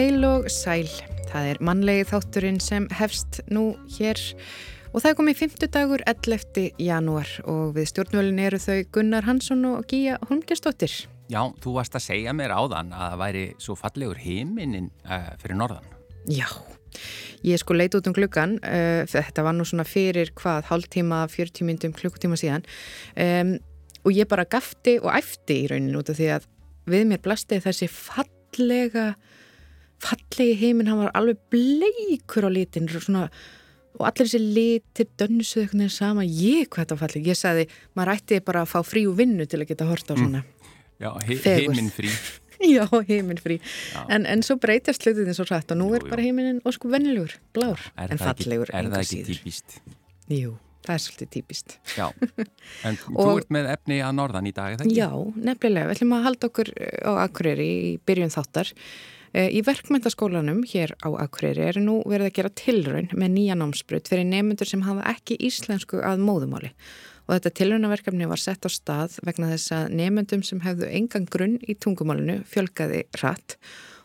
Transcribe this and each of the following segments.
Heil og sæl. Það er mannlegi þátturinn sem hefst nú hér og það er komið 50 dagur 11. janúar og við stjórnvölin eru þau Gunnar Hansson og Gíja Holmgjastóttir. Já, þú varst að segja mér áðan að það væri svo fallegur heiminn uh, fyrir norðan. Já, ég sko leiti út um klukkan, uh, þetta var nú svona fyrir hvað, hálftíma, 40 myndum, klukkutíma síðan um, og ég bara gafti og æfti í rauninu út af því að við mér blasti þessi fallega fallegi heiminn, hann var alveg bleikur á litin svona, og allir þessi litir dönsuðu eitthvað nefnir sama, ég hvað þetta var fallegi ég sagði, maður ætti bara að fá frí og vinnu til að geta horta á Mm. svona Já, he Fegurð. heiminn frí. já, heiminn frí, Já. en, en svo breytast hlutin svo rætt og nú er Jú, jú. bara heiminn og sko vennilegur, blár, Er en það ekki- fallegur Er það ekki típist? Jú, það er svolítið típist Já, en þú ert með efni að norðan í dag, er það ekki? Já, nefnilega, við ætlum að halda okkur eh, á Akureyri í byrjun þáttar. Eh, Í verkmyndaskólanum hér á Akureyri er nú verið að gera tilraun með nýja námsbrut fyrir nefnendur sem hafa ekki íslensku að móðumáli. Og þetta tilraunaverkefni var sett á stað vegna þess að nefnendum sem hefðu engan grunn í tungumálinu fjölgaði hratt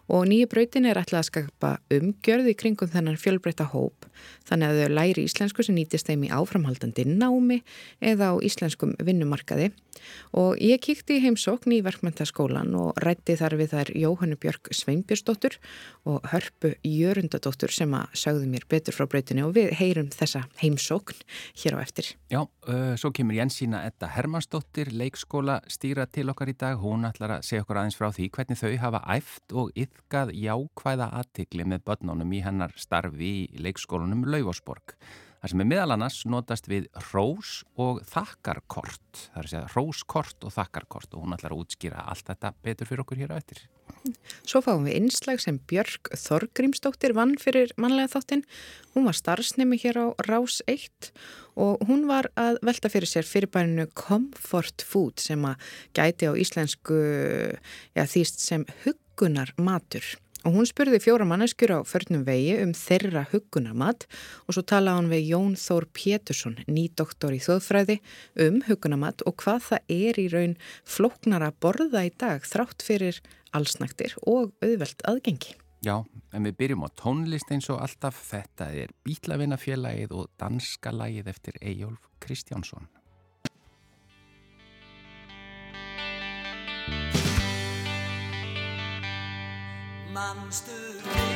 og nýju brautin er ætlað að skapa umgjörði kringum þennan fjölbreyta hóp þannig að þau læri íslensku sem nýtist þeim í áframhaldandi námi eða á íslenskum vinnumarkaði og ég kíkti í heimsókn í verkmyndaskólan og rætti þar við þær Jóhannu Björk Sveinbjörnsdóttur og Hörpu Jörundadóttur sem að sögðu mér betur frá brautinu og við heyrum þessa heimsókn hér á eftir. Já, uh, svo kemur Jensína Edda Hermannsdóttir, leikskóla stýra til okkar í dag. Hún ætlar að segja okkur aðeins frá því hvernig þau hafa æft og yfkað jákvæða aðtikli með börnunum í hennar starfi í leikskólanum Laufásborg. Það sem er meðal annars notast við rós og þakkarkort. Það er að segja róskort og þakkarkort og hún ætlar að útskýra allt þetta betur fyrir okkur hér á eftir. Svo fáum við innslag sem Björk Þorgrímsdóttir vann fyrir mannlega þáttinn. Hún var starfsnemi hér á Rás 1 og hún var að velta fyrir sér fyrirbærinu Comfort Food sem að gæti á íslensku ja, þýst sem huggunar matur. Og hún spurði fjóra manneskjur á förnum vegi um þeirra huggunarmat og svo talaði hann við Jón Þór Pétursson, nýdoktor í þjóðfræði, um huggunarmat og hvað það er í raun flóknar að borða í dag þrátt fyrir allsnæktir og auðvelt aðgengi. Já, en við byrjum á tónlist eins og alltaf. Þetta er Bítlavinnafélagið og danska lagið eftir Eyjólf Kristjánsson. Manstu fyrir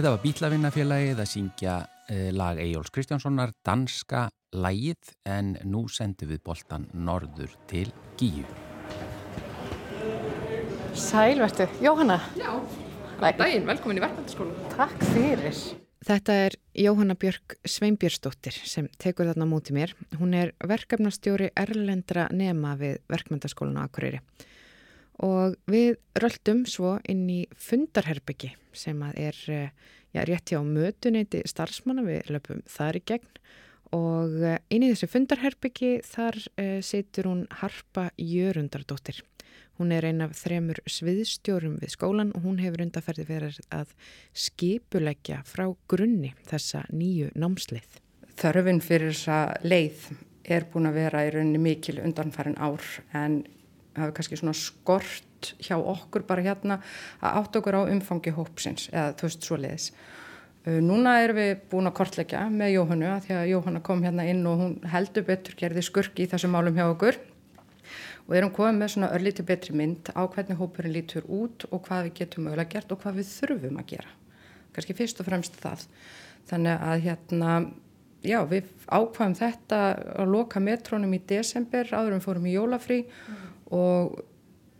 Þetta var Bítlavinnafélagið að syngja eh, lag Eyjóls Kristjánssonar danska lægið en nú sendum við boltan norður til Gíu. Sælvertu, Jóhanna. Já, góðan daginn, velkomin í verkefndaskóla. Takk fyrir. Þetta er Jóhanna Björk Sveinbjörnsdóttir sem tekur þarna mútið mér. Hún er verkefnastjóri erlendra nema við verkmyndaskólan á Akureyri. Og við röldum svo inn í fundarherbyggi sem að er já, rétt hjá mötuneyti starfsmanna, við löpum þar í gegn og inn í þessu fundarherbyggi þar uh, situr hún Harpa Jörundardóttir. Hún er ein af þremur sviðstjórum við skólan og hún hefur undarferði verið að skipuleggja frá grunni þessa nýju námslið. Þörfin fyrir þessa leið er búin að vera í rauninni mikil undanfærin ár en hafa kannski svona skort hjá okkur bara hérna að átt okkur á umfangi hópsins eða þú veist svo leiðis. Núna erum við búin að kortleggja með Jóhannu að því að Jóhanna kom hérna inn og hún heldur betur gerði skurki í þessum málum hjá okkur og erum komið með svona örlíti betri mynd á hvernig hópurinn lítur út og hvað við getum mögulega gert og hvað við þurfum að gera. Kanski fyrst og fremst það. Þannig að hérna, já, við ákvæmum þetta að loka metrónum í desember áður við fórum í jólafrí mm. Og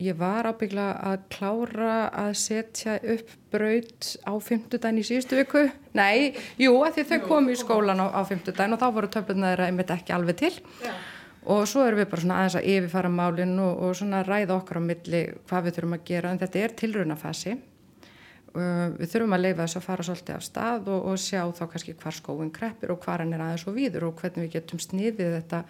ég var ábyggla að klára að setja upp braut á fymtudagin í síðustu viku. Nei, jú, að því þau komu í skólan á, á fymtudagin og þá voru töflunar þeirra einmitt ekki alveg til. Já og svo erum við bara svona aðeins að yfirfara málinn og, og svona ræða okkar á milli hvað við þurfum að gera en þetta er tilrunafasi uh, við þurfum að leifa þess að fara svolítið af stað og, og sjá þá kannski hvar skóin kreppir og hvar hann er aðeins og víður og hvernig við getum sniðið þetta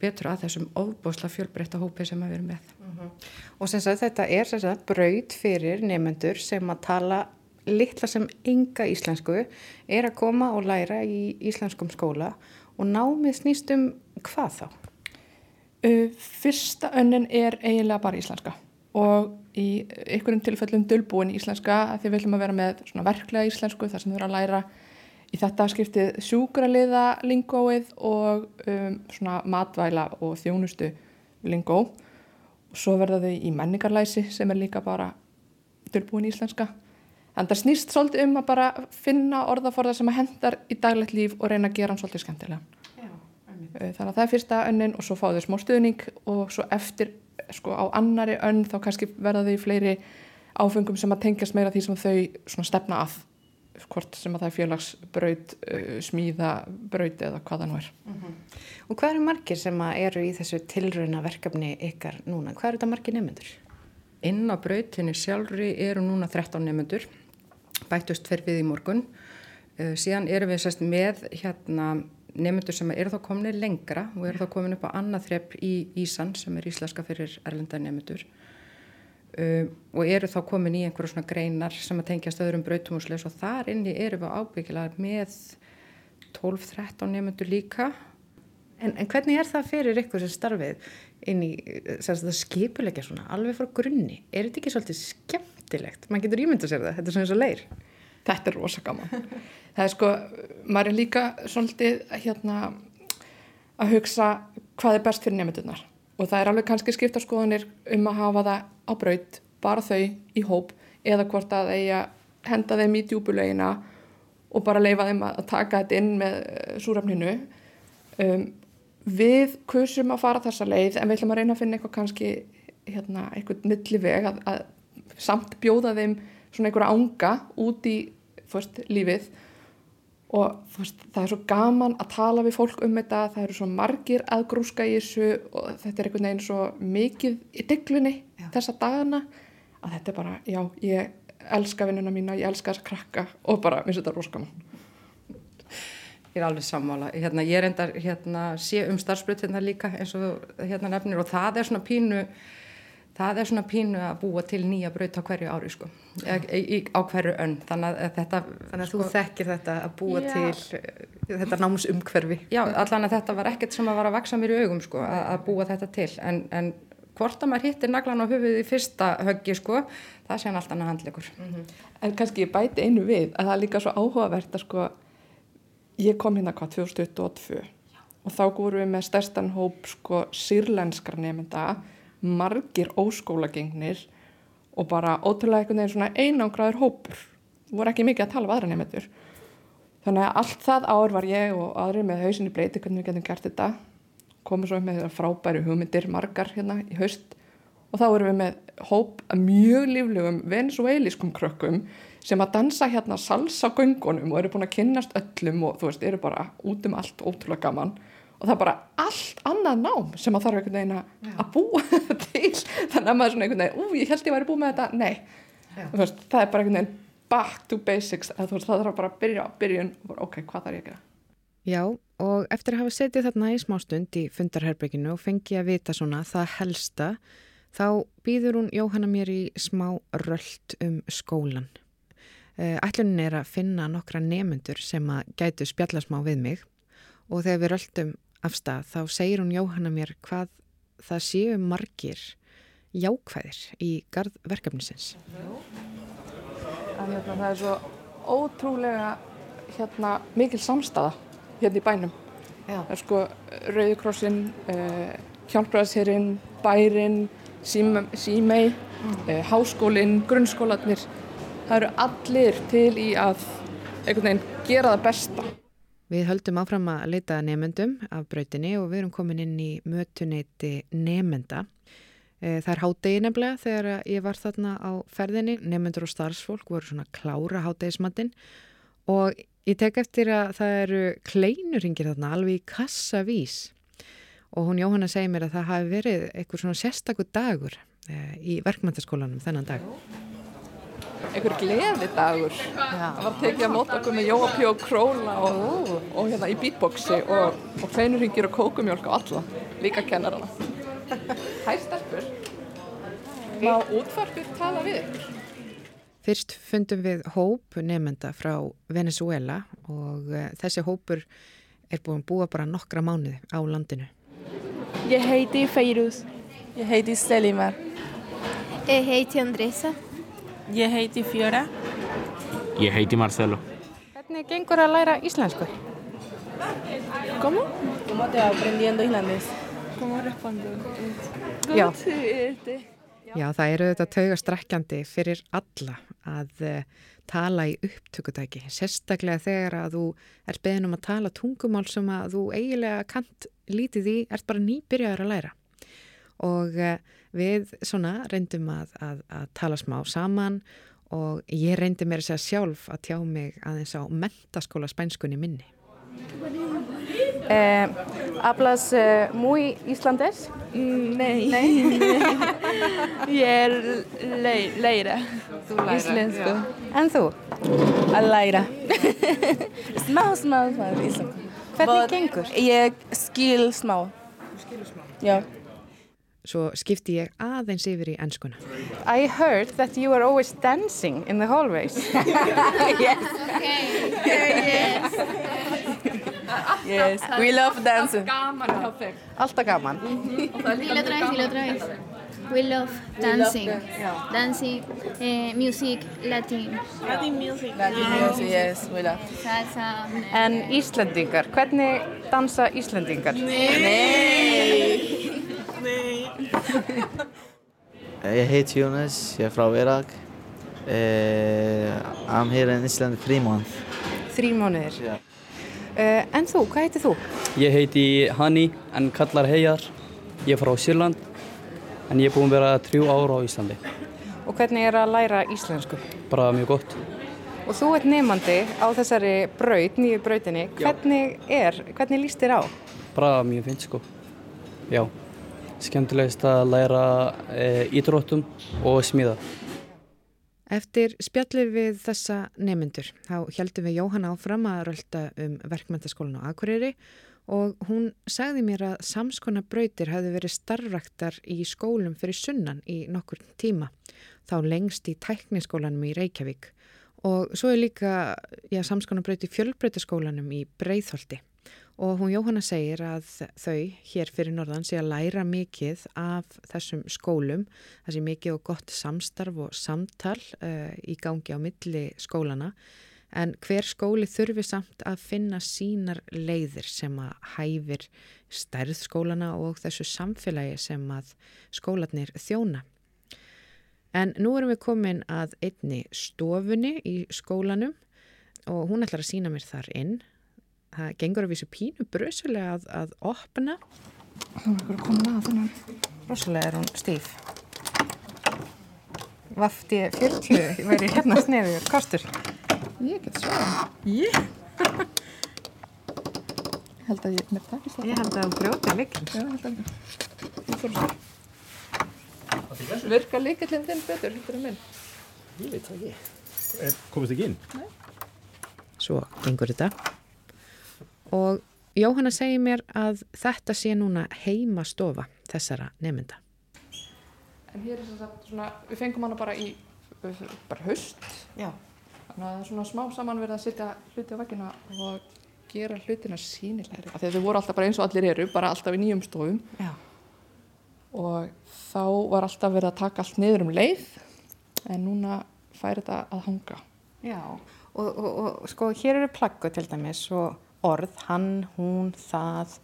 betur að þessum ofbósla fjölbreytta hópi sem við erum með uh -huh. Og sem sagt þetta er sem sagt braut fyrir nefnendur sem að tala litla sem ynga íslensku er að koma og læra í íslenskum skóla og námið snýst um hvað þá? Uh, fyrsta önnin er eiginlega bara íslenska og í ykkurum tilfellum dölbúin íslenska að því við viljum að vera með svona verklega íslensku þar sem við erum að læra í þetta skiptið sjúkraliða lingóið og um, svona matvæla og þjónustu lingó. Og svo verða þau í menningarlæsi sem er líka bara dölbúin íslenska. En það snýst svolítið um að bara finna orðaforða sem að hendar í daglegt líf og reyna að gera hann svolítið skemmtilega Eh, þannig að það er fyrsta önnin og svo fá þau smá stuðning og svo eftir sko á annari önn þá kannski verða þau fleiri áfengum sem að tengjast meira því sem þau stefna að hvort sem að það er félagsbraut, uh, smíðabraut eða hvað það nú er. Uh -huh. Og hvað eru margir sem eru í þessu tilrauna verkefni ykkar núna? Hvað eru þetta margir nefnendur? Inn á brautinni sjálfri eru núna 13 nefnendur, bættust fyrir við í morgun. Uh, síðan eru við sérst með hérna nefnendur sem eru þá komin lengra og eru þá komin upp á annað þrepp í Ísan sem er íslenska fyrir erlenda nefnendur um, og eru þá komin í einhverju svona greinar sem að tengjast öðrum brautumúsleis og þar inni eru við ábyggilega með 12-13 nefnendur líka en, en hvernig er það fyrir ykkur sem starfið inn í skipulegja svona alveg frá grunni? Er þetta ekki svolítið skemmtilegt? Man getur ímynda sér það, þetta er svona eins og leir Þetta er rosa gaman það er sko, maður er líka svolítið hérna að hugsa hvað er best fyrir nefndunar og það er alveg kannski skipta skoðanir um að hafa það á braut bara þau í hóp eða hvort að eiga henda þeim í djúbulegina og bara leifa þeim að taka þetta inn með eh, súrafninu um, við kursum að fara þessa leið en við ætlum að reyna að finna eitthvað kannski hérna, eitthvað milli veg að, að samt bjóða þeim svona einhverja ánga út í fyrst lífið og veist, það er svo gaman að tala við fólk um þetta, það eru svo margir aðgrúska í þessu og þetta er einhvern veginn svo mikið í diglunni þessa dagana að þetta er bara, já, ég elska vinnuna mína, ég elska þessa krakka og bara, minnst þetta er rosa gaman. Ég er alveg sammála, hérna, ég er endar hérna, sé um starfsbreyt hérna líka eins og hérna nefnir og það er svona pínu það er svona pínu að búa til nýja braut á hverju ári sko, í, í, á hverju önn. Þannig að þetta þannig að sko, þú þekkir þetta að búa já. til þetta námsumhverfi. Já, allan að þetta var ekkert sem að vara að vaksa mér í augum sko, að, að búa þetta til. En, en hvort að maður hittir naglan á höfuð í fyrsta höggi sko, það sé hann allt annað handlegur mm -hmm. en kannski ég bæti einu við að það er líka svo áhugavert að sko ég kom hérna hvað 2022 og þá góðum við með stærstan hóp sko sírlenskar nefnda margir óskólagengnir og bara ótrúlega einhvern veginn svona einangraður hópur voru ekki mikið að tala við aðra nefnendur. Þannig að allt það ár var ég og aðri með hausinni breyti hvernig við getum gert þetta. Komum svo með frábæri hugmyndir margar hérna í haust og þá erum við með hóp mjög líflegum venezueliskum krökkum sem að dansa hérna salsa göngunum og eru búin að kynnast öllum og þú veist, eru bara út um allt ótrúlega gaman og það er bara allt annað nám sem að þarf einhvern veginn að búa til. Þannig að maður svona einhvern veginn, ú, ég held ég væri búið með þetta, nei. Veist, það er bara einhvern veginn back to basics. Veist, það þarf bara að byrja á byrjun og bara, ok, hvað þarf ég að gera? Já, og eftir að hafa setið þarna í smástund í fundarherbygginu og fengi að vita svona það helsta þá býður hún Jóhanna mér í smá röld um skólan eh, Ætlunin er að finna nokkra nemyndur sem að gætu spjallasmá við mig. Og þegar við röldum af stað þá segir hún Jóhanna mér hvað það séu margir jákvæðir í gardverkefnisins. Hérna, það er svo ótrúlega hérna, mikil samstaða hérna í bænum. Já. Það er sko Rauðikrossin, eh, Hjálpræðsherrin, Bærin, Símei, mm. uh, Háskólinn, grunnskólanir. Það eru allir til í að gera það besta. Við höldum áfram að leita nefendum af brautinni og við erum komin inn í mötuneyti nefenda. Eh, það er hádegi nefnilega þegar ég var þarna á ferðinni. Nefendur og starfsfólk voru svona klára hádegismatinn og ég tek eftir að það eru kleinuringir þarna alveg í kassavís og hún Jóhanna segir mér að það hafi verið eitthvað svona sérstakur dagur eh, í verkmæntaskólanum þennan dag einhver gleði dagur það var tekið að móta okkur með jóapí og króla og, og hérna í beatboxi og, og kleinurringir og kókumjólk og alla, líka kennarana. Hæ stelpur Má útfarpir tala við ykkur? Fyrst fundum við hóp nefnda frá Venezuela og uh, þessi hópur er búin að búa bara nokkra mánuði á landinu. Ég heiti Feiruz Ég heiti Selimar. Ég heiti Andresa Ég heiti Fjóra. Ég heiti Marcelo. Hvernig gengur að læra íslensku? ¿Cómo? ¿Cómo te va aprendiendo islandés? ¿Cómo respondo? Já. Já, það eru þetta taugastrækjandi fyrir alla að uh, tala í upptökutæki. Sérstaklega þegar að þú er beðin um að tala tungumál sem að þú eiginlega kant lítið í, ert bara nýbyrjaður að læra. Og uh, við svona reyndum að, að, að tala smá saman og ég reyndi mér að segja sjálf að tjá mig aðeins á mentaskóla spænskunni minni. Eh, hablas eh, muy islandés? Nei. Nei. ég er le leira. Þú læra. Íslensku. En þú? Að læra. smá, smá, smá íslensku. Hvernig gengur? Ég skil smá. Skilur smá? Já. Svo skipti ég aðeins yfir í ennskuna. I heard that you are always dancing in the hallways. yes. yes. yes. We love dancing. Alltaf gaman. Dilo otra vez, dilo otra vez. We love dancing. Dancing, eh, music, Latin. Latin music. Latin music, yes, we love. Salsa. En Íslandingar, hvernig dansa Íslandingar? Nei. Ég heiti Jónas, ég er frá Irak. Uh, I'm here in Iceland three months. Þrý mánuðir. Yeah. Uh, en þú, hvað heitir þú? Ég heiti Hani, en kallar Heijar. Ég er frá Sýrland, en ég er búinn að vera trjú ára á Íslandi. Og hvernig er að læra íslensku? Bara mjög gott. Og þú ert nefnandi á þessari braut, nýju brautinni. Hvernig er, hvernig líst þér á? Bara mjög fint sko. Já skemmtilegist að læra e, ídróttum og smíða. Eftir spjallið við þessa nemyndur þá heldum við Jóhanna áfram að rölda um verkmyndaskólan á Akureyri og hún sagði mér að samskona brautir hefði verið starfraktar í skólum fyrir sunnan í nokkur tíma, þá lengst í tækniskólanum í Reykjavík og svo er líka samskona brauti fjölbreytaskólanum í Breitholti og hún Jóhanna segir að þau hér fyrir norðan sé að læra mikið af þessum skólum sé mikið og gott samstarf og samtal uh, í gangi á milli skólana en hver skóli þurfi samt að finna sínar leiðir sem að hæfir stærð skólana og þessu samfélagi sem að skólanir þjóna En nú erum við komin að einni stofunni í skólanum og hún ætlar að sína mér þar inn. Það gengur að vísu pínu brösulega að, að opna. Erum við komin að þennan. Rosalega er hún stíf. Vafti 40 verið hérna sneður. Kostur? Ég get svara. Ég? held að ég með takist. Ég held að þú brjóti líkinn. Já, held að ég. Þú fór svo. Virka líkillin þinn betur, hittur en minn. Ég veit það ekki. Er, komist ekki inn? Nei. Svo gengur þetta. Og Jóhanna segir mér að þetta sé núna heimastofa þessara nefnda. En hér er þess að svona, við fengum hana bara í bara haust. Já. Þannig að það er svona smá saman verið að setja hluti á veggina og gera hlutina sínilegri. Þegar þau voru alltaf bara eins og allir eru, bara alltaf í nýjum stofum. Já. Og þá var alltaf verið að taka allt niður um leið, en núna fær þetta að hanga. Já, og, og, og sko hér eru plaggu til dæmis og orð, hann, hún, það,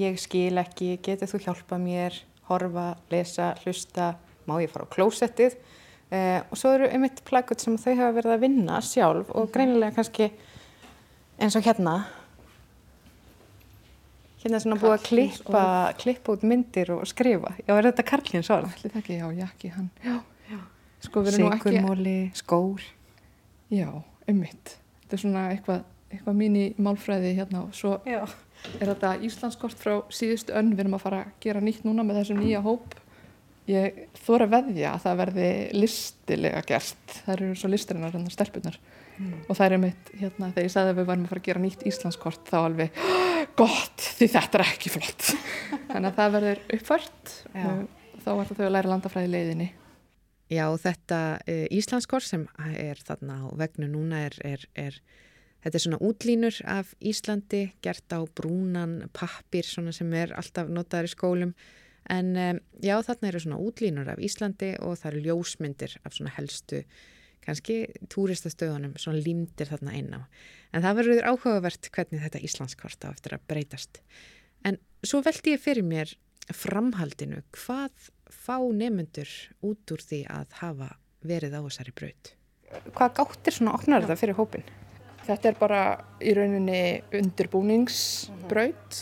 ég skil ekki, getur þú hjálpað mér, horfa, lesa, hlusta, má ég fara á klósettið? Eh, og svo eru einmitt plaggut sem þau hafa verið að vinna sjálf og greinilega kannski eins og hérna. Hérna er svona búið að klippa, klippa út myndir og skrifa. Já, er þetta Karlins orð? Allir það ekki, já, jakki hann. Já, já. Sko, við erum nú ekki Sigurmóli, skór. Já, ummitt þetta er svona eitthvað, eitthvað mín í málfræði hérna og svo já. er þetta Íslandskort frá síðustu önn. Við erum að fara að gera nýtt núna með þessum nýja hóp. Ég þóra veðja að það verði listilega gert. Það eru svo listirinnar en það stelpunar mm. og það er mitt, hérna, þegar ég sagði að við varum að fara að gera nýtt Íslandskort þá alveg, gott, því þetta er ekki flott. Þannig að það verður uppfært þá er þau að læra landafræði leiðinni. Já, þetta uh, Íslandskort sem er þarna á vegnu núna er, er, er þetta er svona útlínur af Íslandi gert á brúnan pappir sem er alltaf notaður í skólum en um, já, þarna eru svona útlínur af Íslandi og það eru ljósmyndir af svona helstu kannski túristastöðunum, svona límdir þarna einn á. En það verður áhugavert hvernig þetta Íslandskort á eftir að breytast. En svo veldi ég fyrir mér framhaldinu, hvað fá nefnundur út úr því að hafa verið á þessari braut? Hvað gáttir svona oknar þetta fyrir hópin? Þetta er bara í rauninni undirbúningsbraut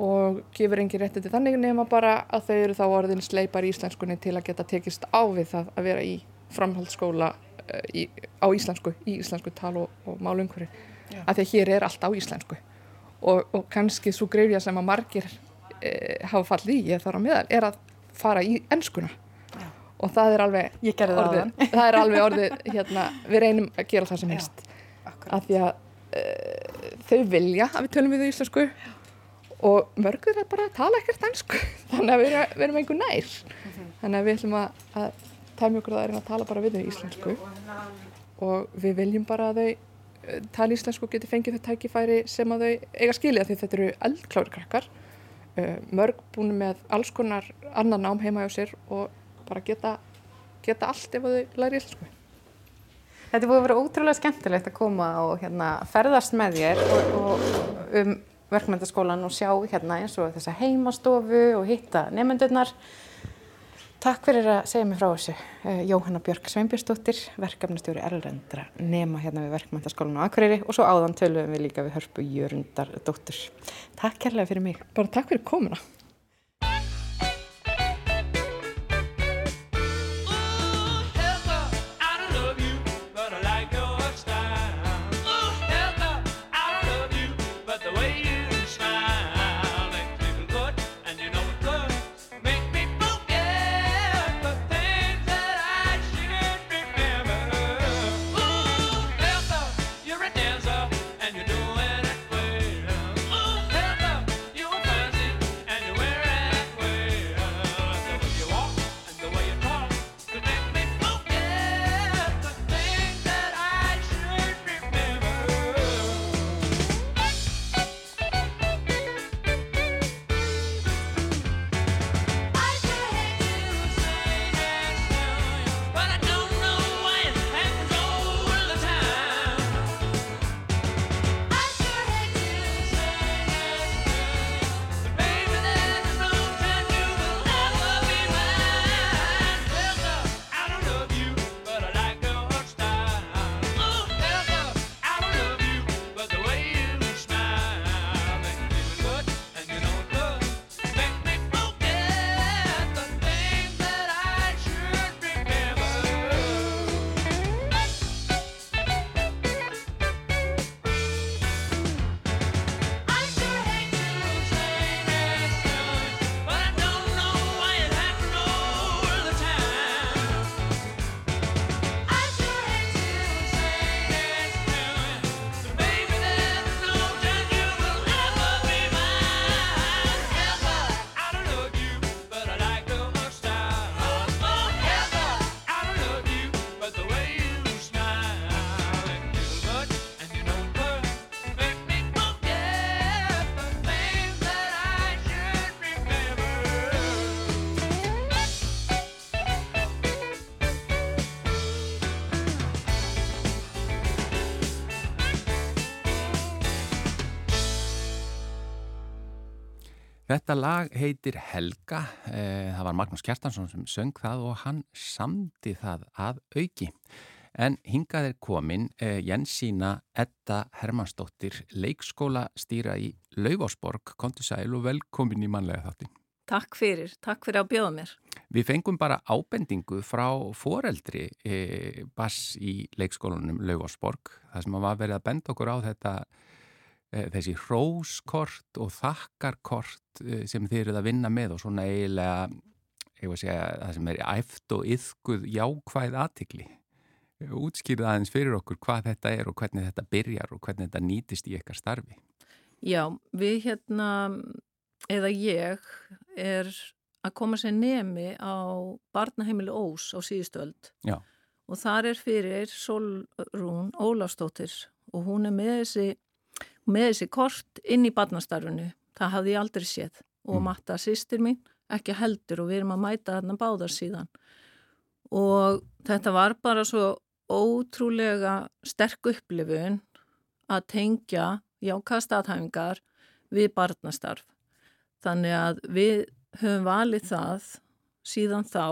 og gefur engin rétti til þannig nema bara að þau eru þá orðin sleipar í íslenskunni til að geta tekist á við það að vera í framhaldsskóla í, á íslensku, í íslensku tal og, og málungveri. Af því að hér er allt á íslensku. Og, og kannski svo greifja sem að margir e, hafa fallið í, ég þarf að meðal, er að fara í ennskuna Já. og það er alveg orðið, það er alveg orðið, hérna, við reynum að gera það sem helst af því að uh, þau vilja að við tölum við þau íslensku. Og mörgur er bara að tala ekkert ennsku þannig að við erum, við erum einhver nær. -hmm. þannig að við ætlum að, að tæmi okkur að það er að tala bara við þau íslensku. Og við viljum bara að þau tala íslensku og geti fengið þau tækifæri sem að þau eiga skilja því þetta eru eldklári krakkar. Uh, mörg búin með alls konar annan nám heima hjá sér og bara geta, geta allt ef þau læri íslensku Þetta búið að vera ótrúlega skemmtilegt að koma og hérna, ferðast með þér og, og um verkmyndaskólan og sjá hérna eins og þessa heimastofu og hitta nefndurnar. Takk fyrir að segja mig frá þessu. Jóhanna Björk Sveinbjörnsdóttir, verkefnastjóri Erlendra nema hérna við verkmyndaskólan á Akureyri og svo áðan töluðum við líka við Hörpu Jörundardóttur. Takk kærlega fyrir mig. Bara takk fyrir komuna. Þetta lag heitir Helga, eh, það var Magnús Kjartansson sem söng það og hann samdi það að auki. En hingað er komin eh, Jensína Edda Hermannsdóttir, leikskóla stýra í Laufásborg, kontu sæl og velkomin í manlega þáttin. Takk fyrir, takk fyrir að bjóða mér. Við fengum bara ábendingu frá foreldri e, bass í leikskólanum Laufásborg, það sem var verið að benda okkur á þetta Eh, þessi hróskort og þakkarkort eh, sem þeir eru að vinna með og svona eiginlega segja, það sem er æft og yfguð jákvæð aðtikli útskýrða aðeins fyrir okkur hvað þetta er og hvernig þetta byrjar og hvernig þetta nýtist í eitthvað starfi. Já, við hérna eða ég er að koma sér nemi á barnaheimili Ós á síðustöld Já. og þar er fyrir Solrún Ólafstóttir og hún er með þessi með þessi kort inn í barnastarfinu. Það hafði ég aldrei séð og mm. matta sýstir mín ekki heldur og við erum að mæta þarna báðar síðan. Og þetta var bara svo ótrúlega sterk upplifun að tengja jákast aðhæfingar við barnastarf. Þannig að við höfum valið það síðan þá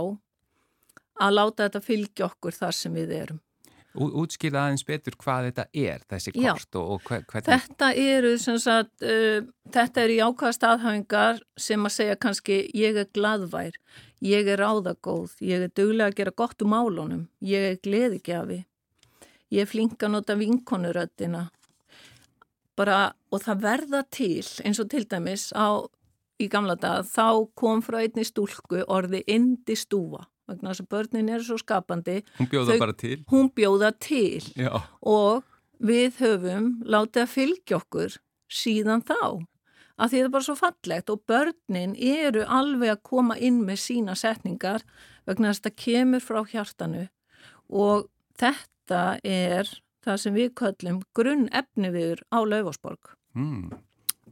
að láta þetta fylgja okkur þar sem við erum. Útskýra aðeins betur hvað þetta er, þessi kort Já, og hvernig... Þetta eru, sagt, uh, þetta eru jákvæða staðhæfingar sem að segja kannski ég er gladvær, ég er ráðagóð, ég er duglega að gera gott úr málunum, ég er gleðigjafi, ég er flink að nota vinkonuröttina. Bara, og það verða til, eins og til dæmis á, í gamla dag, þá kom frá einni stúlku orði indi stúfa vegna þess að börnin er svo skapandi. Hún bjóða Þau, bara til? Hún bjóða til Já. og við höfum látið að fylgja okkur síðan þá. Að því það er bara svo fallegt og börnin eru alveg að koma inn með sína setningar vegna þess að þetta kemur frá hjartanu og þetta er það sem við köllum grunn efniviður á Laufásborg. Mm.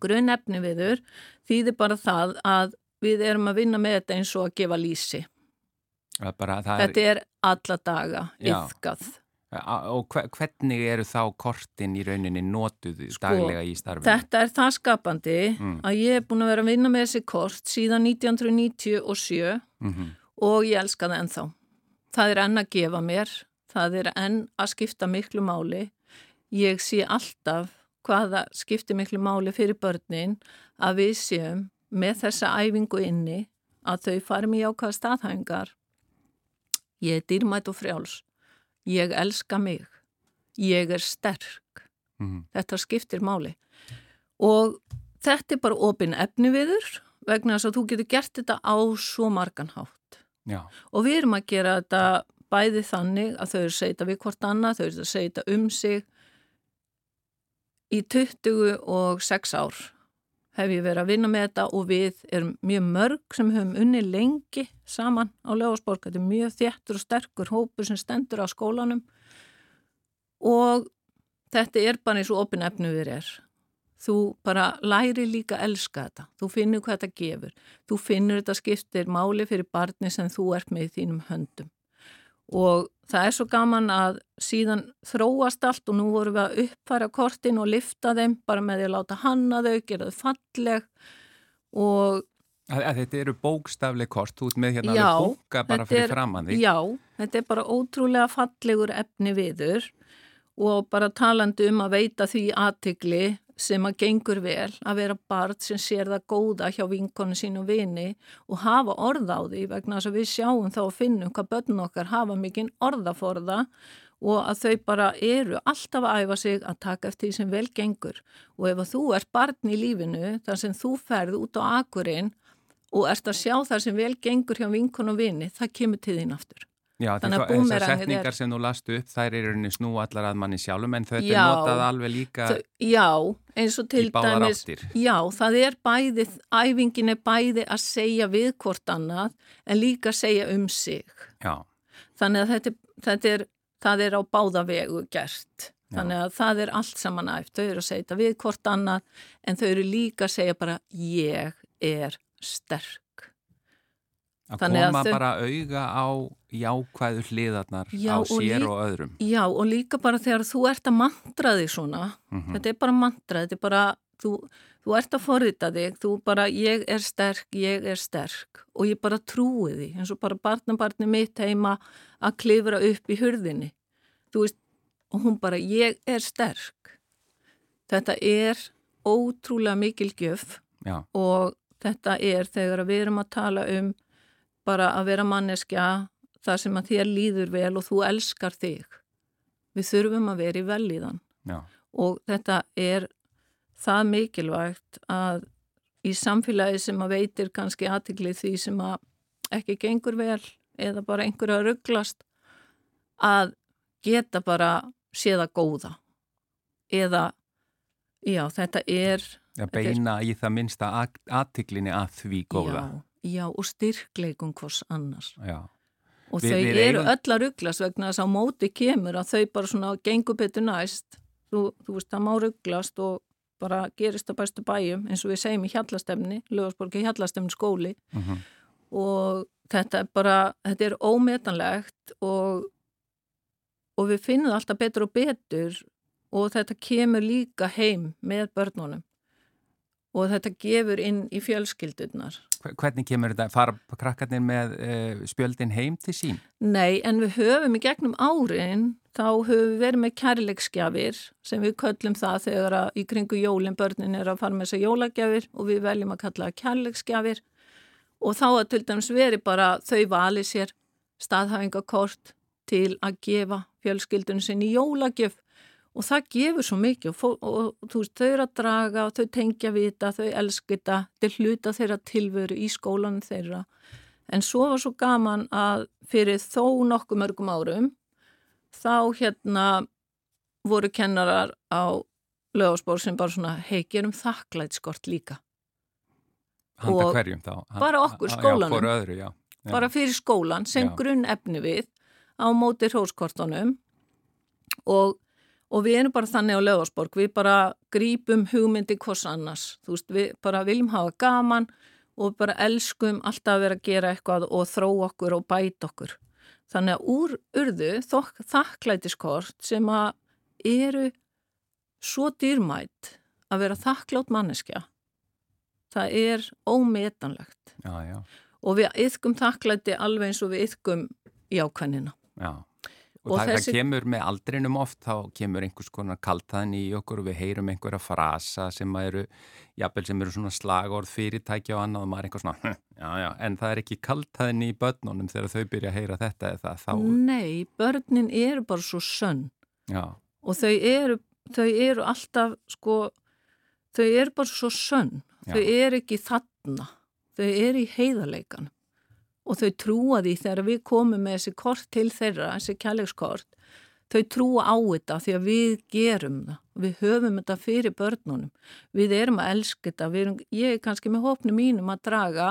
Grunn efniviður þýðir bara það að við erum að vinna með þetta eins og að gefa lísi. Bara, Þetta er alla daga yfkað. Og hvernig eru þá kortin í rauninni notuð sko, daglega í starfinu? Þetta er það skapandi mm. að ég er búin að vera að vinna með þessi kort síðan 1997 mm -hmm. og ég elska það ennþá. Það er enn að gefa mér, það er enn að skipta miklu máli. Ég sé alltaf hvaða skiptir miklu máli fyrir börnin að við séum með þessa æfingu inni að þau farum í ákvaða staðhængar Ég er dýrmætt og frjáls. Ég elska mig. Ég er sterk. Mm. Þetta skiptir máli. Og þetta er bara opinn efni viður vegna þess að þú getur gert þetta á svo margan hátt. Já. Og við erum að gera þetta bæði þannig að þau eru þetta við hvort annað, þau eru þetta um sig í 26 ár hef ég verið að vinna með þetta og við erum mjög mörg sem höfum unni lengi saman á Leosborg. Þetta er mjög þjættur og sterkur hópur sem stendur á skólanum og þetta er bara eins og opin efnu við er. Þú bara læri líka að elska þetta. Þú finnur hvað þetta gefur. Þú finnur þetta skiptir máli fyrir barni sem þú ert með í þínum höndum og það er svo gaman að síðan þróast allt og nú vorum við að uppfæra kortin og lifta þeim bara með því að láta hanna þau, gera þau falleg og að, að Þetta eru bókstafleg kort, ert með hérna já, að bóka bara fyrir framann því Já, þetta er bara ótrúlega fallegur efni viður og bara talandi um að veita því aðtikli sem að gengur vel að vera barn sem sér það góða hjá vinkonu sín og vini og hafa orð á því vegna þess að við sjáum þá að finnum hvað börn okkar hafa mikinn orðaforða og að þau bara eru alltaf að æfa sig að taka eftir því sem vel gengur og ef þú ert barn í lífinu þar sem þú ferð út á akurinn og ert að sjá þar sem vel gengur hjá vinkonu og vini, það kemur til þín aftur. Já, þessar setningar er... sem þú lastu upp, þær eru rauninni snú allar að manni sjálfum, en já, er notað alveg líka þau, já, eins og til dæmis, já, það er bæði, æfingin er bæði að segja við hvort annað, en líka að segja um sig. Já. Þannig að þetta, þetta er, það er á báða vegu gert. Þannig að það er allt saman æft, þau eru að segja þetta við hvort annað, en þau eru líka að segja bara, ég er sterk. Að Þannig koma að þau... bara auga á jákvæðu hliðarnar já, á sér og, og öðrum. Já og líka bara þegar þú ert að mantra því svona, mm -hmm. þetta er bara mantra, þetta er bara þú, þú ert að forrita þig, þú bara, ég er sterk, ég er sterk og ég bara trúi því, eins og bara barnabarni mitt heima að klifra upp í hurðinni. Þú veist, og hún bara, ég er sterk. Þetta er ótrúlega mikil gjöf Já. og þetta er þegar við erum að tala um bara að vera manneskja þar sem að þér líður vel og þú elskar þig. Við þurfum að vera í velíðan Já. og þetta er það mikilvægt að í samfélagi sem að veitir kannski aðtikli því sem að ekki gengur vel eða bara einhverja rugglast að geta bara séða góða eða já þetta er Að þetta er- beina í það minnsta aðtiklinni að því góða. Já, já og styrkleikum hvors annars. Já. Og Við- þau við eru eigum- öll að rugglast vegna þess að móti kemur að þau bara svona gengur betur næst. Þú, þú veist, það má rugglast og bara gerist á bestu bæjum eins og við segjum í hjallastemni, Lögarsborgi hjallastemni skóli Mhm. og þetta er bara, þetta er ómetanlegt og, og við finnum alltaf betur og betur og þetta kemur líka heim með börnunum og þetta gefur inn í fjölskyldurnar. Hve- Hvernig kemur þetta, fara krakkarnir með uh, spjöldin heim til sín? Nei, en við höfum í gegnum árin, þá höfum við verið með kærleiksgjafir sem við köllum það þegar að í kringu jólinn börnin er að fara með þessar jólagjafir og við veljum að kalla það kærleiksgjafir og þá að til dæmis veri bara þau vali sér staðhæfingakort til að gefa fjölskyldunum sinni jólagjöf og það gefur svo mikið og, og, og þú veist, þau eru að draga og þau tengja vita, þau elskita, þau hluta þeirra tilveru í skólanum þeirra En svo var svo gaman að fyrir þó nokkuð mörgum árum þá hérna voru kennarar á lögásbór sem bara svona, hei, gerum þakklætskort líka. Handa Og hverjum þá? Han- bara okkur, skólanum. Já, hvora öðru, já. já. Bara fyrir skólan sem Já. grunn efni við á móti hróskortunum og, og við erum bara þannig á lögásborg, við bara grípum hugmyndi hvers annars. Þú veist, við bara viljum hafa gaman og bara elskum alltaf að vera að gera eitthvað og þró okkur og bæta okkur. Þannig að úr urðu þokk, þakklætiskort sem að eru svo dýrmætt að vera þakklátt manneskja. Það er ómetanlegt Já, já, og við yðkum þakklæti alveg eins og við yðkum jákvæðnina. já. Og, Og það, þessi- það kemur með aldrinum oft, þá kemur einhvers konar kaltaðin í okkur og við heyrum einhverja frasa sem eru, jafnvel sem eru svona slagorð fyrirtæki og annað og maður er einhver svona, já, já, en það er ekki kaltaðin í börnunum þegar þau byrja að heyra þetta eða þá, Nei, börnin eru bara svo sönn. Já, og þau eru, þau eru alltaf, sko, þau eru bara svo sönn. Þau eru ekki þarna, þau eru í heiðarleikan og þau trúa því þegar við komum með þessi kort til þeirra, þessi kærleikskort, þau trúa á þetta því að við gerum það. Við höfum þetta fyrir börnunum. Við erum að elska þetta. Erum, ég er kannski með hópnu mínum að draga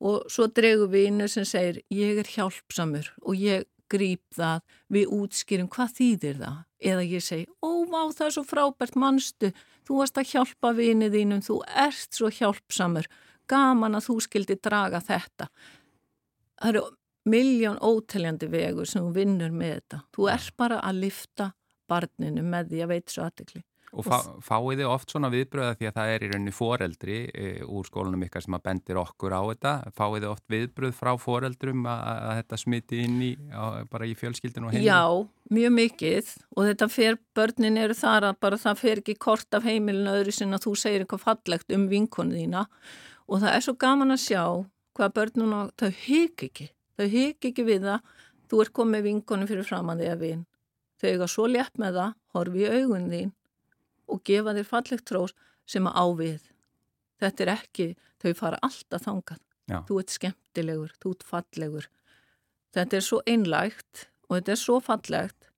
og svo dregu við innu sem segir ég er hjálpsamur og ég grýp það, við útskýrum hvað þýðir það. Eða ég segi, ó vá það er svo frábært mannstu, þú varst að hjálpa vinið þínum, þú ert svo hjálpsamur, gaman að þú skildi draga þetta. Það eru miljón óteljandi vegur sem þú vinnur með þetta. Þú ert bara að lifta barninu með því að veit svo aðtekli. og fá, fáið þið oft svona viðbröða því að það er í rauninni foreldri e, úr skólanum ykkar sem að bendir okkur á þetta, fáið þið oft viðbröð frá foreldrum að, að þetta smiti inn í, á, bara í fjölskyldinu og heiminu? Já, mjög mikið og þetta fer, börnin eru þar að bara það fer ekki kort af heimilinu öðru sinna að þú segir eitthvað fallegt um vinkonu þína og það er svo gaman að sjá hvað börnun og þau hygg ekki, þau hygg ekki við það, þú ert komið vinkonu fyrir framann því að vin. Þau eiga svo létt með það, horfi í augun þín og gefa þér fallegt trós sem að ávið. Þetta er ekki, þau fara alltaf þangað. Já. Þú ert skemmtilegur, þú ert fallegur. Þetta er svo einlægt og þetta er svo fallegt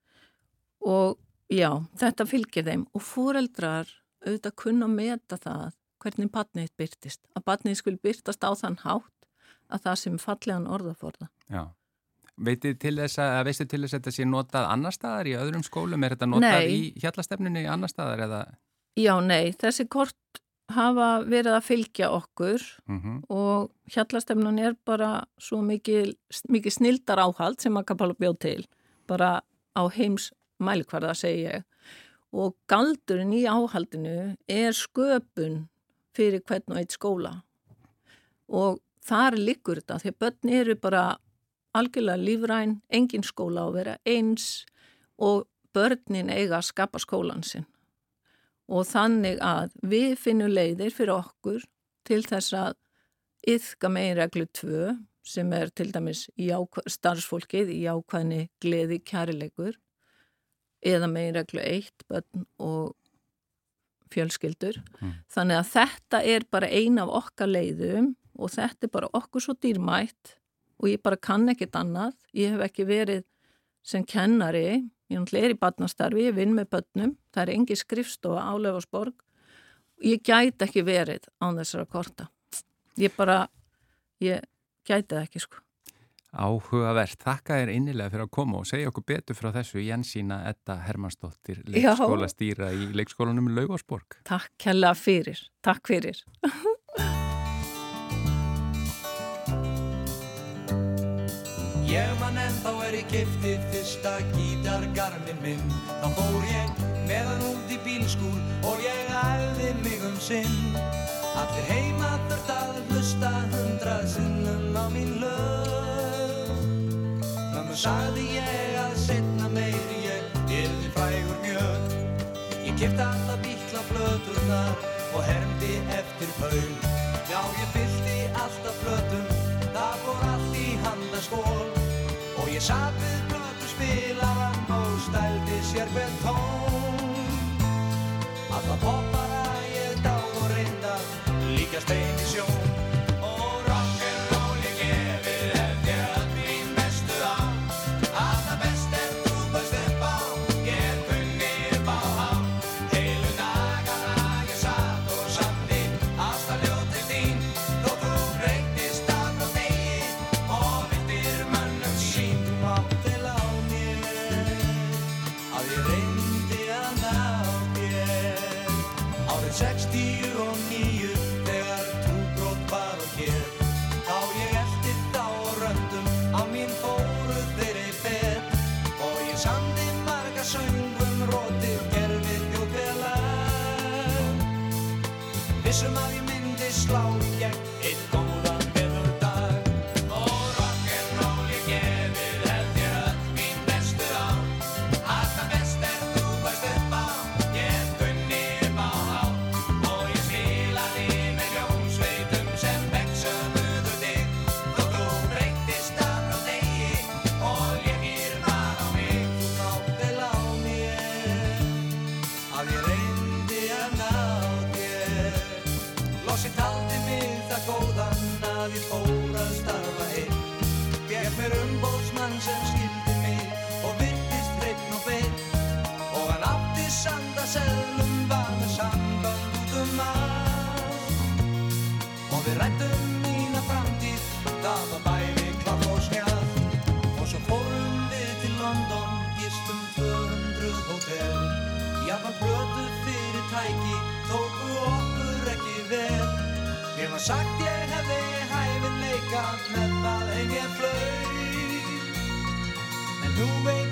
og já, þetta fylgir þeim og foreldrar auðvitað kunna meta það hvernig badnið byrtist. Að badnið skul byrtast á þann hátt að það sem fallegan orðaforða. Já. Veitið til þess að, eða veistu til þess að þetta sé notað annar staðar í öðrum skólum? Er þetta notað Nei. í hjallastefnunni annar staðar eða? Já, nei, þessi kort hafa verið að fylgja okkur Mm og hjallastefnan er bara svo mikið, mikið snildar áhald sem Akapala bjóð til bara á heims mælikvarða segi ég og galdurinn í áhaldinu er sköpun fyrir hvern og eitt skóla og þar liggur þetta því að börn eru bara algjörlega lífræn, engin skóla á að vera eins og börnin eiga að skapa skólan sinn og þannig að við finnum leiðir fyrir okkur til þess að yfka meginreglu 2 sem er til dæmis starfsfólkið í ákvæðni gleði kærilegur eða meginreglu 1 börn og fjölskyldur. Mm. Þannig að þetta er bara eina af okkar leiðum og þetta er bara okkur svo dýrmætt og ég bara kann ekkit annað. Ég hef ekki verið sem kennari, ég er í badnastarfi, ég vinn með börnum, það er engi skrifstofa álefasborg. Ég gæti ekki verið án þessara korta. Ég bara, ég gæti það ekki sko. Áhugavert, þakka þér innilega fyrir að koma og segja okkur betur frá þessu Jensína Edda Hermannsdóttir leikskóla stýra í leikskólanum Laugásborg. Takk hella fyrir, takk fyrir. Ennþá er ég kiftið fyrsta gítargarmin minn. Þá fór ég meðan út í bílskúl og ég æði mig um sinn. Allir heima þurft að hlusta hundrað sinnum á mín lög. Mömmu sagði ég að setna meir ég yrði frægur mjög. Ég kipta alla bíkla flöturnar og hermdi eftir paun Já ég fyldi alltaf flötum, það fór allt í handaskól. Og ég satt við blötu spilaran og stældi sér hver tón. Alla poppara ég dáð og reynda, líka stein sagt ég hefði hæfileika með það heim ég flaug. En nú veit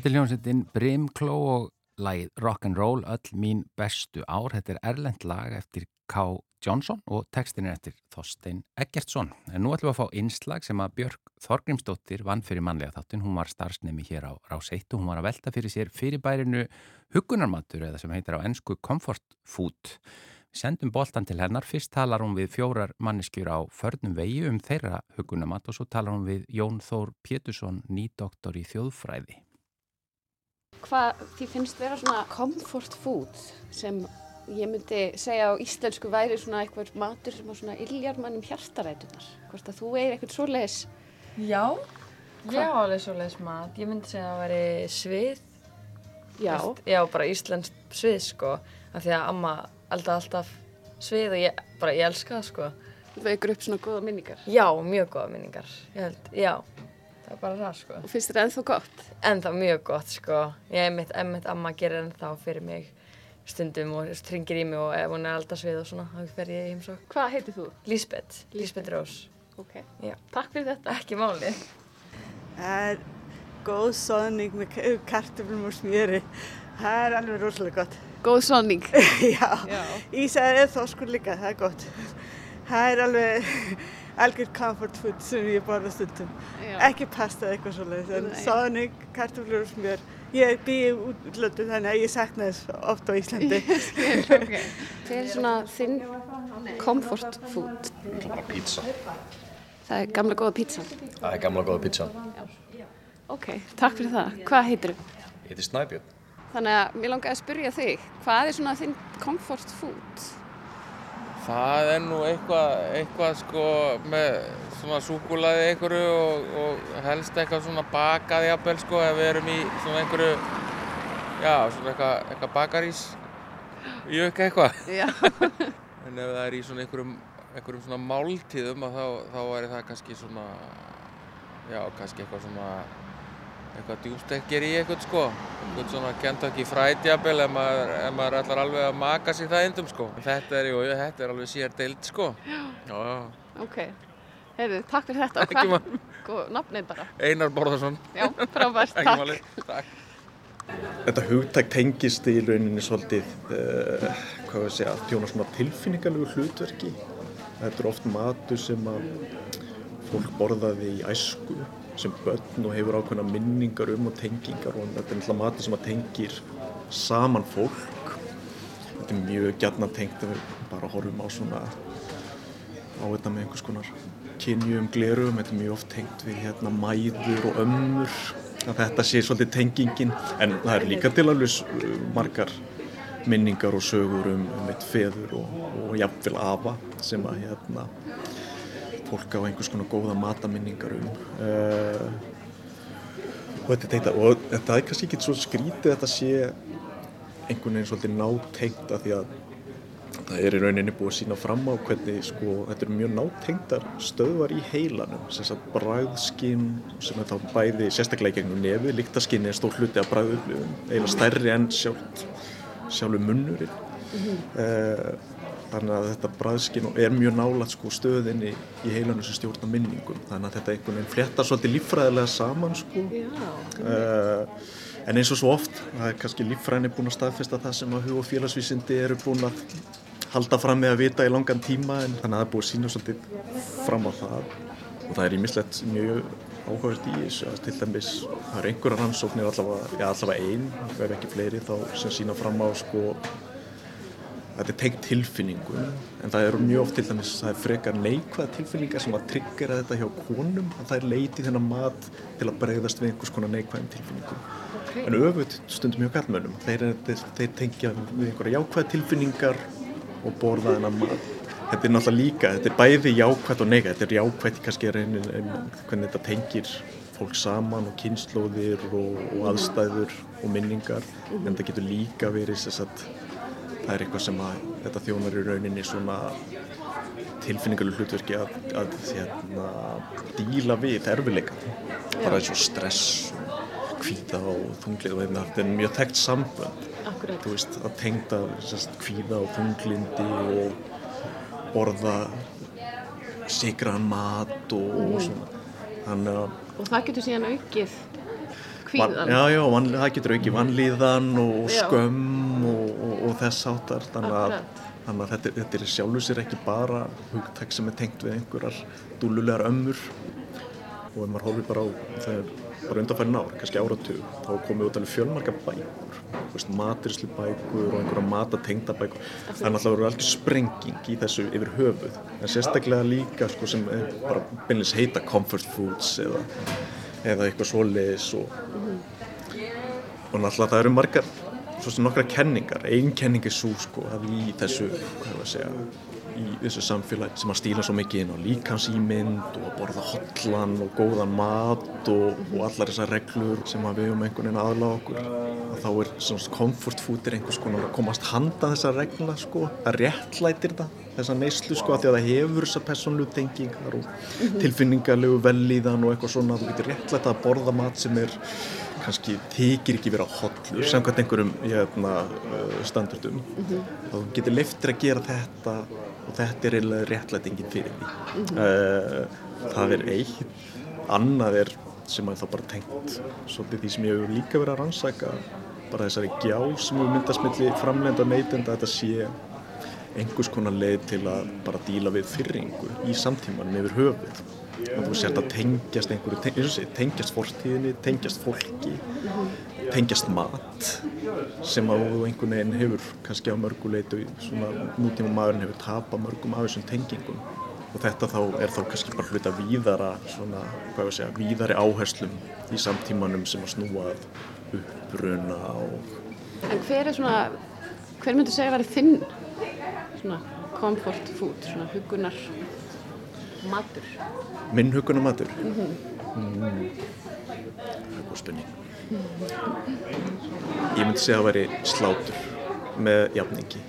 Þetta er hljómsveitin Brimkló og lagið Rock'n'Roll, öll mín bestu ár. Þetta er erlend lag eftir K. Johnson og textin er eftir Þorstein Eggertsson. En nú ætlum við að fá einslag sem að Björg Þorgrimsdóttir vann fyrir mannlega þáttin. Hún var starfsnemi hér á Rás 1 og hún var að velta fyrir sér fyrirbærinu hugunarmatur eða sem heitir á ennsku Comfort Food. Sendum boltan til hennar. Fyrst talar hún við fjórar manneskjur á förnum vegi um þeirra hugunarmat og svo talar hún við Jón Þór Pétursson, nýdoktor í þjóðfræði. Hvað því finnst vera svona comfort food sem ég myndi segja á íslensku væri svona eitthvað matur sem á svona illjar mannum hjartarætunar. Hvort að þú er eitthvað svoleiðis? Já, Hva? ég á alveg svoleiðis mat. Ég myndi segja að það væri svið. Já. Veist, já, bara íslenskt svið sko. Af því að amma elda alltaf svið og ég, bara, ég elska það sko. Þú veikur upp svona góða minningar? Já, mjög góða minningar. Ég held, já. Það er bara það sko. Og finnst þér ennþá gott? Ennþá mjög gott sko. Ég er mitt, mitt amma gerir ennþá fyrir mig stundum og stringir í mig og ef hún er alltaf svið og svona, þá fer ég í heimsók. Hvað heitir þú? Lísbeth, Lísbeth Rós. Ok, Já. takk fyrir þetta. Ekki máli. Það er góð soðning með kartöflum og smjöri. Það er alveg rosalega gott. Góð soðning? Já, Já. Ísæði er þoskur líka, það er gott. Það er alveg algjör comfort food sem ég borða stundum. Já. Ekki pasta eða eitthvað svolítið, en Nei. soðning, kartöflur og smjör. Ég býi útlöndu þannig að ég sakna þess oft á Íslandi. Ég skil, ok. Hver er svona þinn comfort food? Bara pizza. Það er gamla góða pítsan. Það er gamla góða pizza. Ok, takk fyrir það. Hvað heitir þú? Ég heiti Snæbjörn. Þannig að mér langaði að spyrja þig, hvað er svona þinn comfort food? Það er nú eitthvað, eitthvað sko með svona súkulaði einhverju og, og helst eitthvað svona bakað jafnvel sko ef við erum í svona einhverju, já svona eitthvað, eitthvað bakarís, jökk eitthvað. Já. en ef það er í svona einhverjum, einhverjum svona máltíðum að þá, þá væri það kannski svona, já kannski eitthvað svona, eitthvað djústekkir í eitthvað sko. Eitthvað svona Kentucky Fried jafnvel ef maður, ef maður ætlar alveg að maka sér það endum sko. Þetta er, jú, þetta er alveg sér deild sko. Já. Já, já. Ok, heyrðu, takk fyrir þetta. Ekki Hvað-. Góð, nafnið bara. Einar Borðarsson. Já, frábært, Ekki takk. máli, takk. Þetta hugtæk tengist í rauninni svolítið, uh, hvað við segja, þjóna svona tilfinningalegu hlutverki. Þetta er oft matur sem að fólk borðaði í æsku sem börn og hefur ákveðna minningar um og tengingar og þetta er náttúrulega matur sem að tengir saman fólk. Þetta er mjög gætna tengt að við bara horfum á svona á þetta með einhvers konar kynjum, glerum, þetta er mjög oft tengt við hérna mæður og ömmur að þetta sé svolítið tengingin en það er líka til alveg margar minningar og sögur um, um eitt feður og, og jafnvel afa sem að hérna fólk á einhvers konar góða mataminningar um uh, og þetta, er að- og þetta er kannski ekki svo skrítið að þetta sé einhvern veginn svolítið nátengt að því að það er í rauninni búið að sína fram á hvernig sko, þetta eru mjög nátengdar stöðvar í heilanum sem sagt bræðskinn sem er þá bæði sérstaklega í gegnum nefið, líktaskinni er stór hluti af bræðupplifun, eiginlega stærri enn sjálft sjálfur munnurinn. Uh, þannig að þetta bræðskinn er mjög nálat sko, stöðinni í heilanum sem stjórna minningum þannig að þetta einhvern veginn fléttar svolítið líffræðilega saman sko. uh, en eins og svo oft það er kannski líffræðinni búin að staðfesta það sem að hug og félagsvísindi eru búin að halda fram með að vita í langan tíma en þannig að það er búið að sína svolítið fram á það og það er ímislegt mjög áhugavert í þessu til dæmis það eru einhverja rannsóknir allavega, já, allavega ein, ef ekki fleiri þá sem sína fram á sko þetta er tengt tilfinningum en það eru mjög oft til dæmis það er frekar neikvæða tilfinningar sem að tryggjera þetta hjá konum að það er leiti þennan mat til að bregðast við einhvers konar neikvæðum tilfinningum Ok. en öfut stundum hjá kallmönnum þeir, þeir, þeir tengja við einhverja jákvæða tilfinningar og borða þennan mat þetta er náttúrulega líka, þetta er bæði jákvætt og neikvætt þetta er jákvætt í kannski reynin hvernig þetta tengir fólk saman og kynnslóðir og, og aðstæður og minningar en þetta getur líka verið að það er eitthvað sem að þetta þjónar í rauninni svona tilfinningalu hlutverki að, að hérna, díla við erfileika bara eins og stress og kvíða og þunglið og einnig, þetta er mjög þekkt sambönd. Þú veist að tengda sest, kvíða og þunglindi og borða sigraðan mat og, og Mhm. svona. Þannig að Og það getur síðan aukið Van, kvíðan. já, já, van, það getur ekki vanlíðan og skömm og, og, og þess áttar þannig að þannig að þetta, þetta er sjálfur sér ekki bara hugtæk sem er tengt við einhverjar dúlulegar ömmur. Og ef maður horfir bara á þegar bara undanfærin ár, kannski áratug þá komið út alveg fjölmarga bækur. Maturislu bækur og einhverja matatengda bækur. Það er náttúrulega alveg sprenging í þessu yfir höfuð. En sérstaklega líka sko, sem bara beinleins heita comfort foods eða, eða eitthvað svoleiðis og, og náttúrulega það eru margar svo sem nokkra kenningar, einn kenning er svo sko að í þessu, hvað það að segja í þessu samfélagi sem að stíla svo mikið inn á líkansýmynd og að borða hotlan og góðan mat og, og allar þessar reglur sem að við um einhvern veginn aðla okkur að þá er svona comfort food er einhvers konar að komast handa þessar regla sko, að réttlætir það þessa neyslu sko að því að það hefur þessar persónlu tengingar og tilfinningarlegu velíðan og eitthvað svona þú getur réttlætt að borða mat sem er kannski þykir ekki vera hollur samkvæmt einhverjum hérna, standardum mm -hmm. þá getur leiftir að gera þetta og þetta er eiginlega réttlætingin fyrir því mm -hmm. uh, það er eitt annað er sem er þá bara tengt svolítið því sem ég hefur líka verið að rannsaka bara þessari gjá sem við myndast milli framlenda neytenda þetta sé einhvers konar leið til að bara díla við fyrringu í samtímanum yfir höfuð þú sért að tengjast einhverju, tengjast, fortíðinni, tengjast fólki, tengjast mat sem að þú einhvern veginn hefur kannski á mörguleit og svona nútíma maðurinn hefur tapað mörgum af þessum tengingum og þetta þá er þá kannski bara hluta víðara svona, hvað ég segja, víðari áherslum í samtímanum sem að snúa uppruna og En hver er svona, hver myndur segja að vera þinn svona comfort food, svona hugunar matur? Minn hugunar matur? Mm -hmm. mm. Það er góð spurning. Ég myndi segja að það væri slátur með jafningi,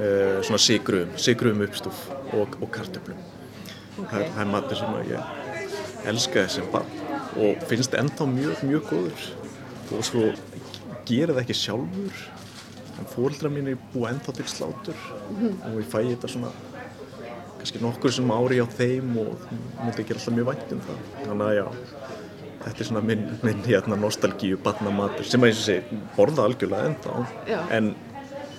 uh, svona sigruðum, sigruðum uppstúf og, og kartöflum. Okay. Það, er matur sem ég elska sem barn og finnst ennþá mjög, mjög góður og svo gerir það ekki sjálfur en fólkdra mín er búið ennþá til slátur -hmm. og ég fæ þetta svona kannski nokkur sem ári á þeim og myndi ekki alltaf mjög vænt um það þannig að já, þetta er svona minn, minn hérna nostalgíu barnamatur sem að ég sé borða algjörlega ennþá já. en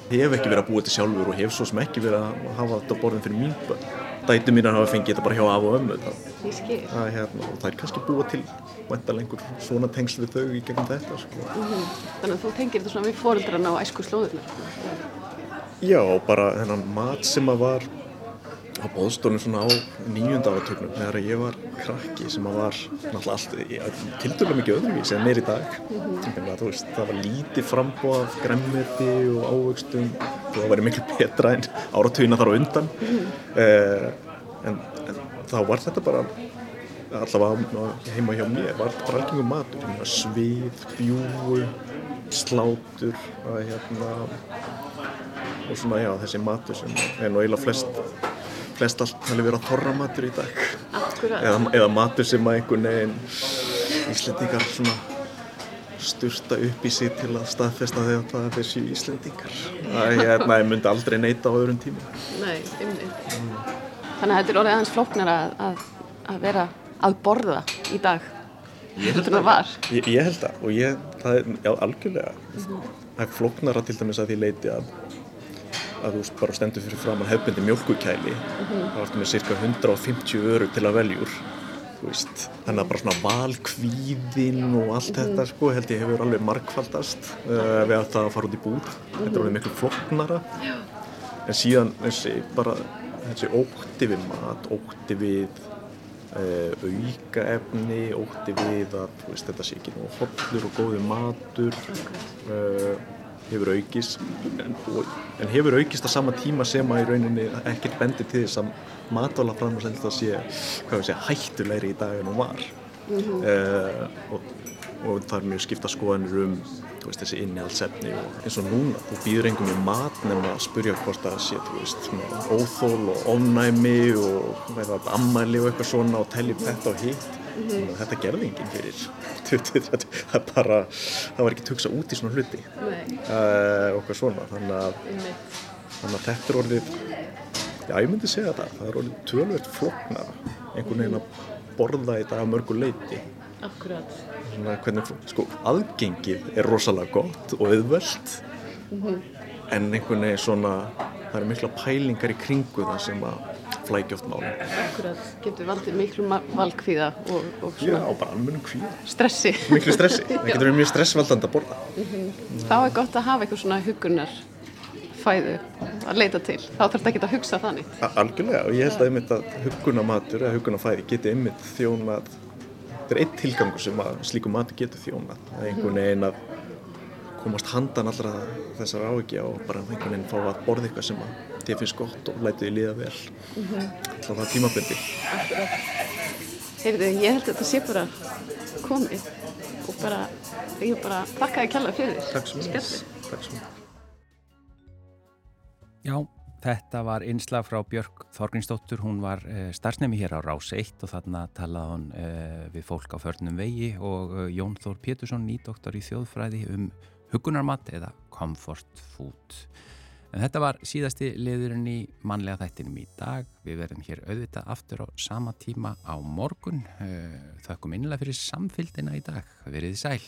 hef ekki verið að búa þetta sjálfur og hef svo sem ekki verið að hafa þetta borðin fyrir mín börn dætu mínar hafa fengið þetta bara hjá af og ömmu það, hérna, og það er kannski búa til lengur svona tengsl við þau í gegnum þetta sko. mm -hmm. Þannig að þú tengir þetta svona við fóröldrana á æsku slóðurnar Já, bara þennan mat sem að var á bóðstólum svona á nýjunda áratögnum þegar ég var krakki sem að var náttúrulega allt tildulega mikið öðruvís en meir í dag. Að, veist, það var lítið frambóð af gremmiti og ávöxtum og það væri miklu betra en áratögina þar á undan. Eh, en, en þá var þetta bara allavega heima hjá mér var þetta bara algengum matur. Svið, bjúu slátur að, hérna, og svona já þessi matur sem er nú eiginlega flest flest allt hefur verið á torramatur í dag. Eða, eða matur sem að einhvern veginn íslendingar svona sturta upp í sig til að staðfesta þegar það er þessi íslendingar. Það er, næ, ég myndi aldrei neyta á öðrum tíma. Nei, ymni mm. Þannig að þetta er orðið aðeins flóknar að, að, að vera að borða í dag Ég held að, ég, ég held að og ég, það er, já, algjörlega mm -hmm. það er flóknara til dæmis að því leiti að að þú bara stendur fyrir fram að hefbindi mjölkukæli mm -hmm. þá ertu með cirka 150 öru til að veljúr þannig að bara svona valkvíðin og allt mm -hmm. þetta sko held ég hefur alveg markfaldast uh, við að það fara út í búr þetta er alveg miklu floknara en síðan þessi bara þessi ótti við mat, ótti við uh, aukaefni ótti við að veist, þetta sé ekki nú hollur og góði matur uh, hefur aukist en, en hefur aukist á sama tíma sem að í rauninni ekkert bendir til þess að matvala framherslu að sé, sé hættulegri í dag en hún var mm -hmm. uh, og, og það er mjög skipta skoðanir um veist, þessi innihaldsefni og eins og núna þú býður engum í mat nefn að spurja hvort það sé veist, óþól og ofnæmi og ammæli og eitthvað svona og telli þetta og hitt mm -hmm. þetta gerði enginn fyrir 20-30 það, bara, það var ekki tugsa út í svona hluti. Uh, okkur svona þannig að, þannig að þetta er orðið já ég myndi segja þetta það er orðið tölvöld flokna einhvern veginn að borða þetta á mörgu leiti Akkurát svona hvernig, sko, aðgengið er rosalega gott og auðvöld mm -hmm. en einhvern veginn svona það eru mikla pælingar í kringu það sem að flækja oft máli. Akkurat, getur valdið miklu valkvíða og, og Já, bara almennum kvíða. stressi. Miklu stressi. Það getur verið mjög stressvaldandi að borða. Mhm. Þá er gott að hafa eitthvað svona hugunar fæðu að leita til. Þá þarf þetta ekki að hugsa þannig. A- Algjörlega og ég held að einmitt að huggunamatur eða huggunafæði geti einmitt þjónað þetta er einn tilgangur sem að slíku matur getur þjónað að einhvern veginn að komast handan allra þessar áhyggja og bara einhvern veginn fá að borða eitthvað sem að þér finnst gott og lætu þið líða vel Mhm. alltaf það tímabundi Akkurat. Heyrðu, ég held að þetta sé bara komið og bara, ég bara þakka þér kjalla fyrir. Takk. Takk sem Já, þetta var einslag frá Björk Þorgrinsdóttur, hún var uh, starfsnemi hér á Rás 1 og þarna talaði hún uh, við fólk á förnum vegi og uh, Jón Þór Pétursson, nýdoktor í þjóðfræði um hugunarmat eða comfort food. En þetta var síðasti liðurinn í mannlega þættinum í dag. Við verðum hér auðvitað aftur á sama tíma á morgun. Uh, þakkum innlega fyrir samfylgdina í dag. Verið sæl.